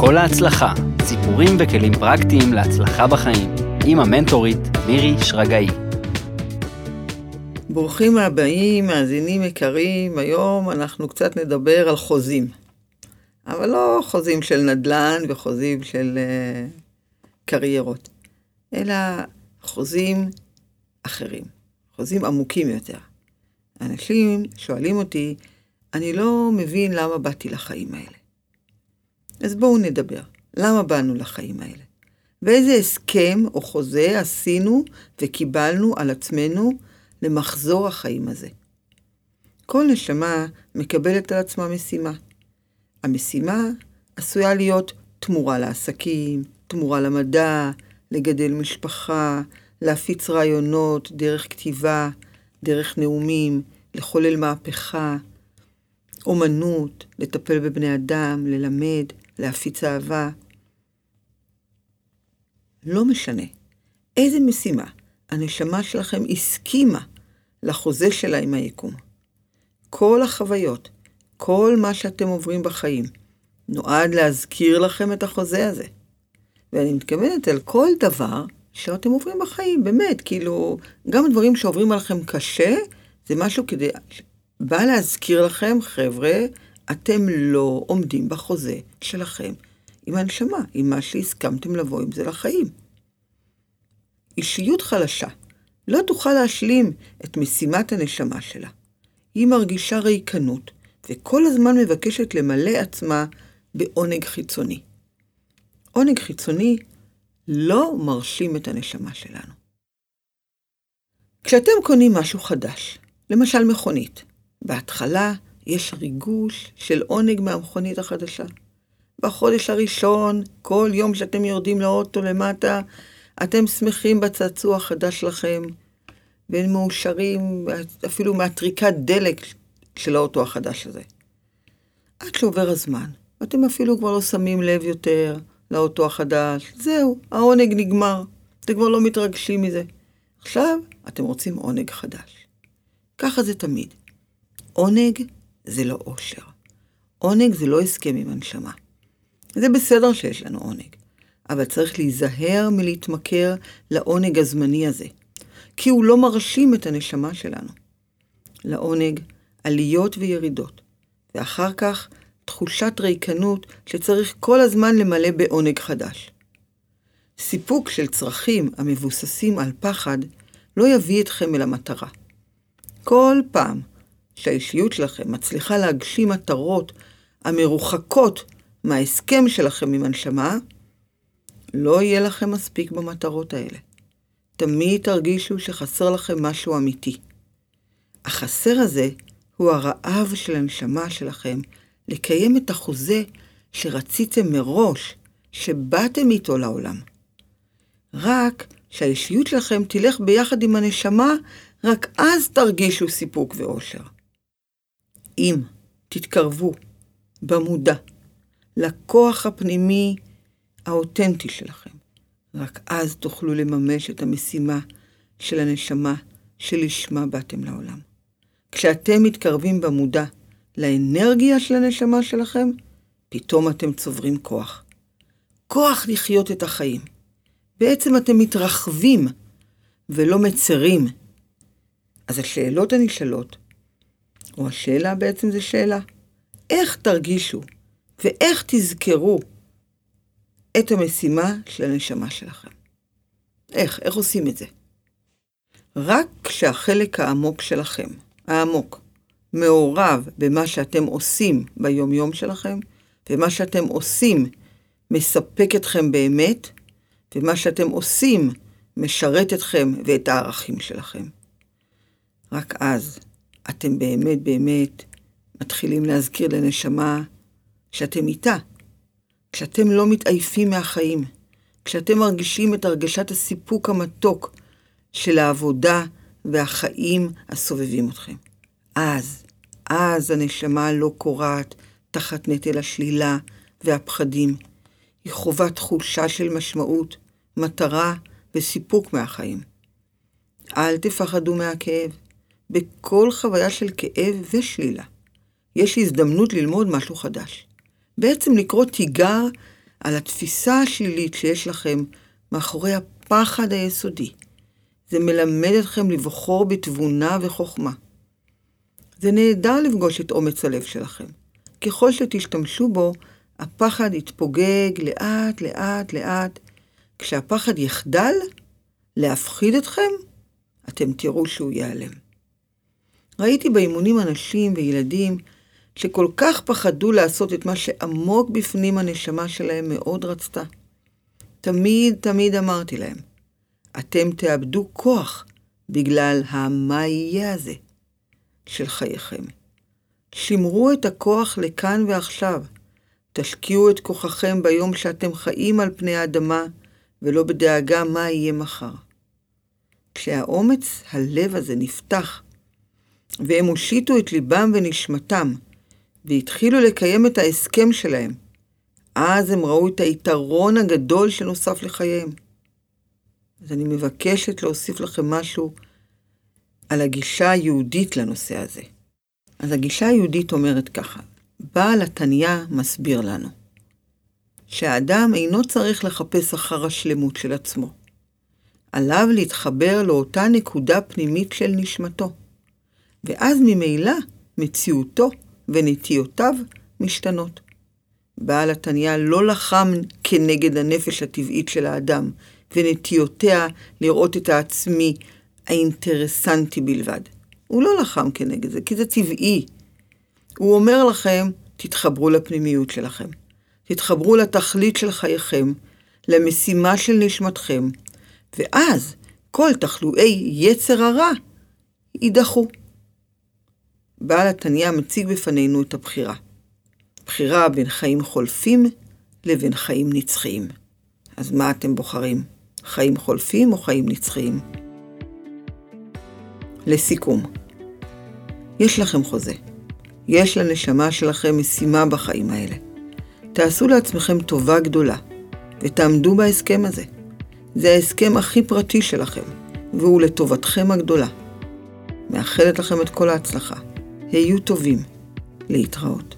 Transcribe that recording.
כל ההצלחה, סיפורים וכלים פרקטיים להצלחה בחיים, עם המנטורית מירי שרגאי. ברוכים הבאים, מאזינים יקרים, היום אנחנו קצת נדבר על חוזים. אבל לא חוזים של נדל"ן וחוזים של uh, קריירות, אלא חוזים אחרים, חוזים עמוקים יותר. אנשים שואלים אותי, אני לא מבין למה באתי לחיים האלה. אז בואו נדבר. למה באנו לחיים האלה? ואיזה הסכם או חוזה עשינו וקיבלנו על עצמנו למחזור החיים הזה? כל נשמה מקבלת על עצמה משימה. המשימה עשויה להיות תמורה לעסקים, תמורה למדע, לגדל משפחה, להפיץ רעיונות דרך כתיבה, דרך נאומים, לחולל מהפכה, אומנות, לטפל בבני אדם, ללמד, להפיץ אהבה. לא משנה איזה משימה הנשמה שלכם הסכימה לחוזה שלה עם היקום. כל החוויות, כל מה שאתם עוברים בחיים, נועד להזכיר לכם את החוזה הזה. ואני מתכוונת על כל דבר שאתם עוברים בחיים, באמת, כאילו, גם הדברים שעוברים עליכם קשה, זה משהו כדי, בא להזכיר לכם, חבר'ה, אתם לא עומדים בחוזה שלכם עם הנשמה, עם מה שהסכמתם לבוא עם זה לחיים. אישיות חלשה לא תוכל להשלים את משימת הנשמה שלה. היא מרגישה ריקנות, וכל הזמן מבקשת למלא עצמה בעונג חיצוני. עונג חיצוני לא מרשים את הנשמה שלנו. כשאתם קונים משהו חדש, למשל מכונית, בהתחלה יש ריגוש של עונג מהמכונית החדשה. בחודש הראשון, כל יום שאתם יורדים לאוטו למטה, אתם שמחים בצעצוע החדש שלכם, ומאושרים אפילו מהטריקת דלק של האוטו החדש הזה. עד שעובר הזמן, ואתם אפילו כבר לא שמים לב יותר לאוטו החדש, זהו, העונג נגמר, אתם כבר לא מתרגשים מזה. עכשיו אתם רוצים עונג חדש. ככה זה תמיד. עונג זה לא אושר. עונג זה לא הסכם עם הנשמה. זה בסדר שיש לנו עונג, אבל צריך להיזהר מלהתמכר לעונג הזמני הזה, כי הוא לא מרשים את הנשמה שלנו. לעונג עליות וירידות, ואחר כך תחושת ריקנות שצריך כל הזמן למלא בעונג חדש. סיפוק של צרכים המבוססים על פחד לא יביא אתכם אל המטרה. כל פעם שהאישיות שלכם מצליחה להגשים מטרות המרוחקות מההסכם שלכם עם הנשמה, לא יהיה לכם מספיק במטרות האלה. תמיד תרגישו שחסר לכם משהו אמיתי. החסר הזה הוא הרעב של הנשמה שלכם לקיים את החוזה שרציתם מראש, שבאתם איתו לעולם. רק שהאישיות שלכם תלך ביחד עם הנשמה, רק אז תרגישו סיפוק ואושר. אם תתקרבו במודע לכוח הפנימי האותנטי שלכם, רק אז תוכלו לממש את המשימה של הנשמה שלשמה באתם לעולם. כשאתם מתקרבים במודע לאנרגיה של הנשמה שלכם, פתאום אתם צוברים כוח. כוח לחיות את החיים. בעצם אתם מתרחבים ולא מצרים. אז השאלות הנשאלות או השאלה בעצם זה שאלה. איך תרגישו ואיך תזכרו את המשימה של הנשמה שלכם? איך? איך עושים את זה? רק כשהחלק העמוק שלכם, העמוק, מעורב במה שאתם עושים ביומיום שלכם, ומה שאתם עושים מספק אתכם באמת, ומה שאתם עושים משרת אתכם ואת הערכים שלכם. רק אז אתם באמת באמת מתחילים להזכיר לנשמה שאתם איתה. כשאתם לא מתעייפים מהחיים, כשאתם מרגישים את הרגשת הסיפוק המתוק של העבודה והחיים הסובבים אתכם. אז, אז הנשמה לא קורעת תחת נטל השלילה והפחדים. היא חווה תחושה של משמעות, מטרה וסיפוק מהחיים. אל תפחדו מהכאב. בכל חוויה של כאב ושלילה, יש הזדמנות ללמוד משהו חדש. בעצם לקרוא תיגר על התפיסה השלילית שיש לכם מאחורי הפחד היסודי. זה מלמד אתכם לבחור בתבונה וחוכמה. זה נהדר לפגוש את אומץ הלב שלכם. ככל שתשתמשו בו, הפחד יתפוגג לאט, לאט, לאט. כשהפחד יחדל להפחיד אתכם, אתם תראו שהוא ייעלם. ראיתי באימונים אנשים וילדים שכל כך פחדו לעשות את מה שעמוק בפנים הנשמה שלהם מאוד רצתה. תמיד תמיד אמרתי להם, אתם תאבדו כוח בגלל ה"מה יהיה" הזה של חייכם. שמרו את הכוח לכאן ועכשיו. תשקיעו את כוחכם ביום שאתם חיים על פני האדמה, ולא בדאגה מה יהיה מחר. כשהאומץ הלב הזה נפתח, והם הושיטו את ליבם ונשמתם, והתחילו לקיים את ההסכם שלהם, אז הם ראו את היתרון הגדול שנוסף לחייהם. אז אני מבקשת להוסיף לכם משהו על הגישה היהודית לנושא הזה. אז הגישה היהודית אומרת ככה, בעל התניא מסביר לנו שהאדם אינו צריך לחפש אחר השלמות של עצמו. עליו להתחבר לאותה נקודה פנימית של נשמתו, ואז ממילא מציאותו ונטיותיו משתנות. בעל התניא לא לחם כנגד הנפש הטבעית של האדם ונטיותיה לראות את העצמי האינטרסנטי בלבד. הוא לא לחם כנגד זה, כי זה טבעי. הוא אומר לכם, תתחברו לפנימיות שלכם. תתחברו לתכלית של חייכם, למשימה של נשמתכם, ואז כל תחלואי יצר הרע יידחו. בעל התניא מציג בפנינו את הבחירה. בחירה בין חיים חולפים לבין חיים נצחיים. אז מה אתם בוחרים? חיים חולפים או חיים נצחיים? לסיכום, יש לכם חוזה. יש לנשמה שלכם משימה בחיים האלה. תעשו לעצמכם טובה גדולה, ותעמדו בהסכם הזה. זה ההסכם הכי פרטי שלכם, והוא לטובתכם הגדולה. מאחלת לכם את כל ההצלחה. היו טובים. להתראות.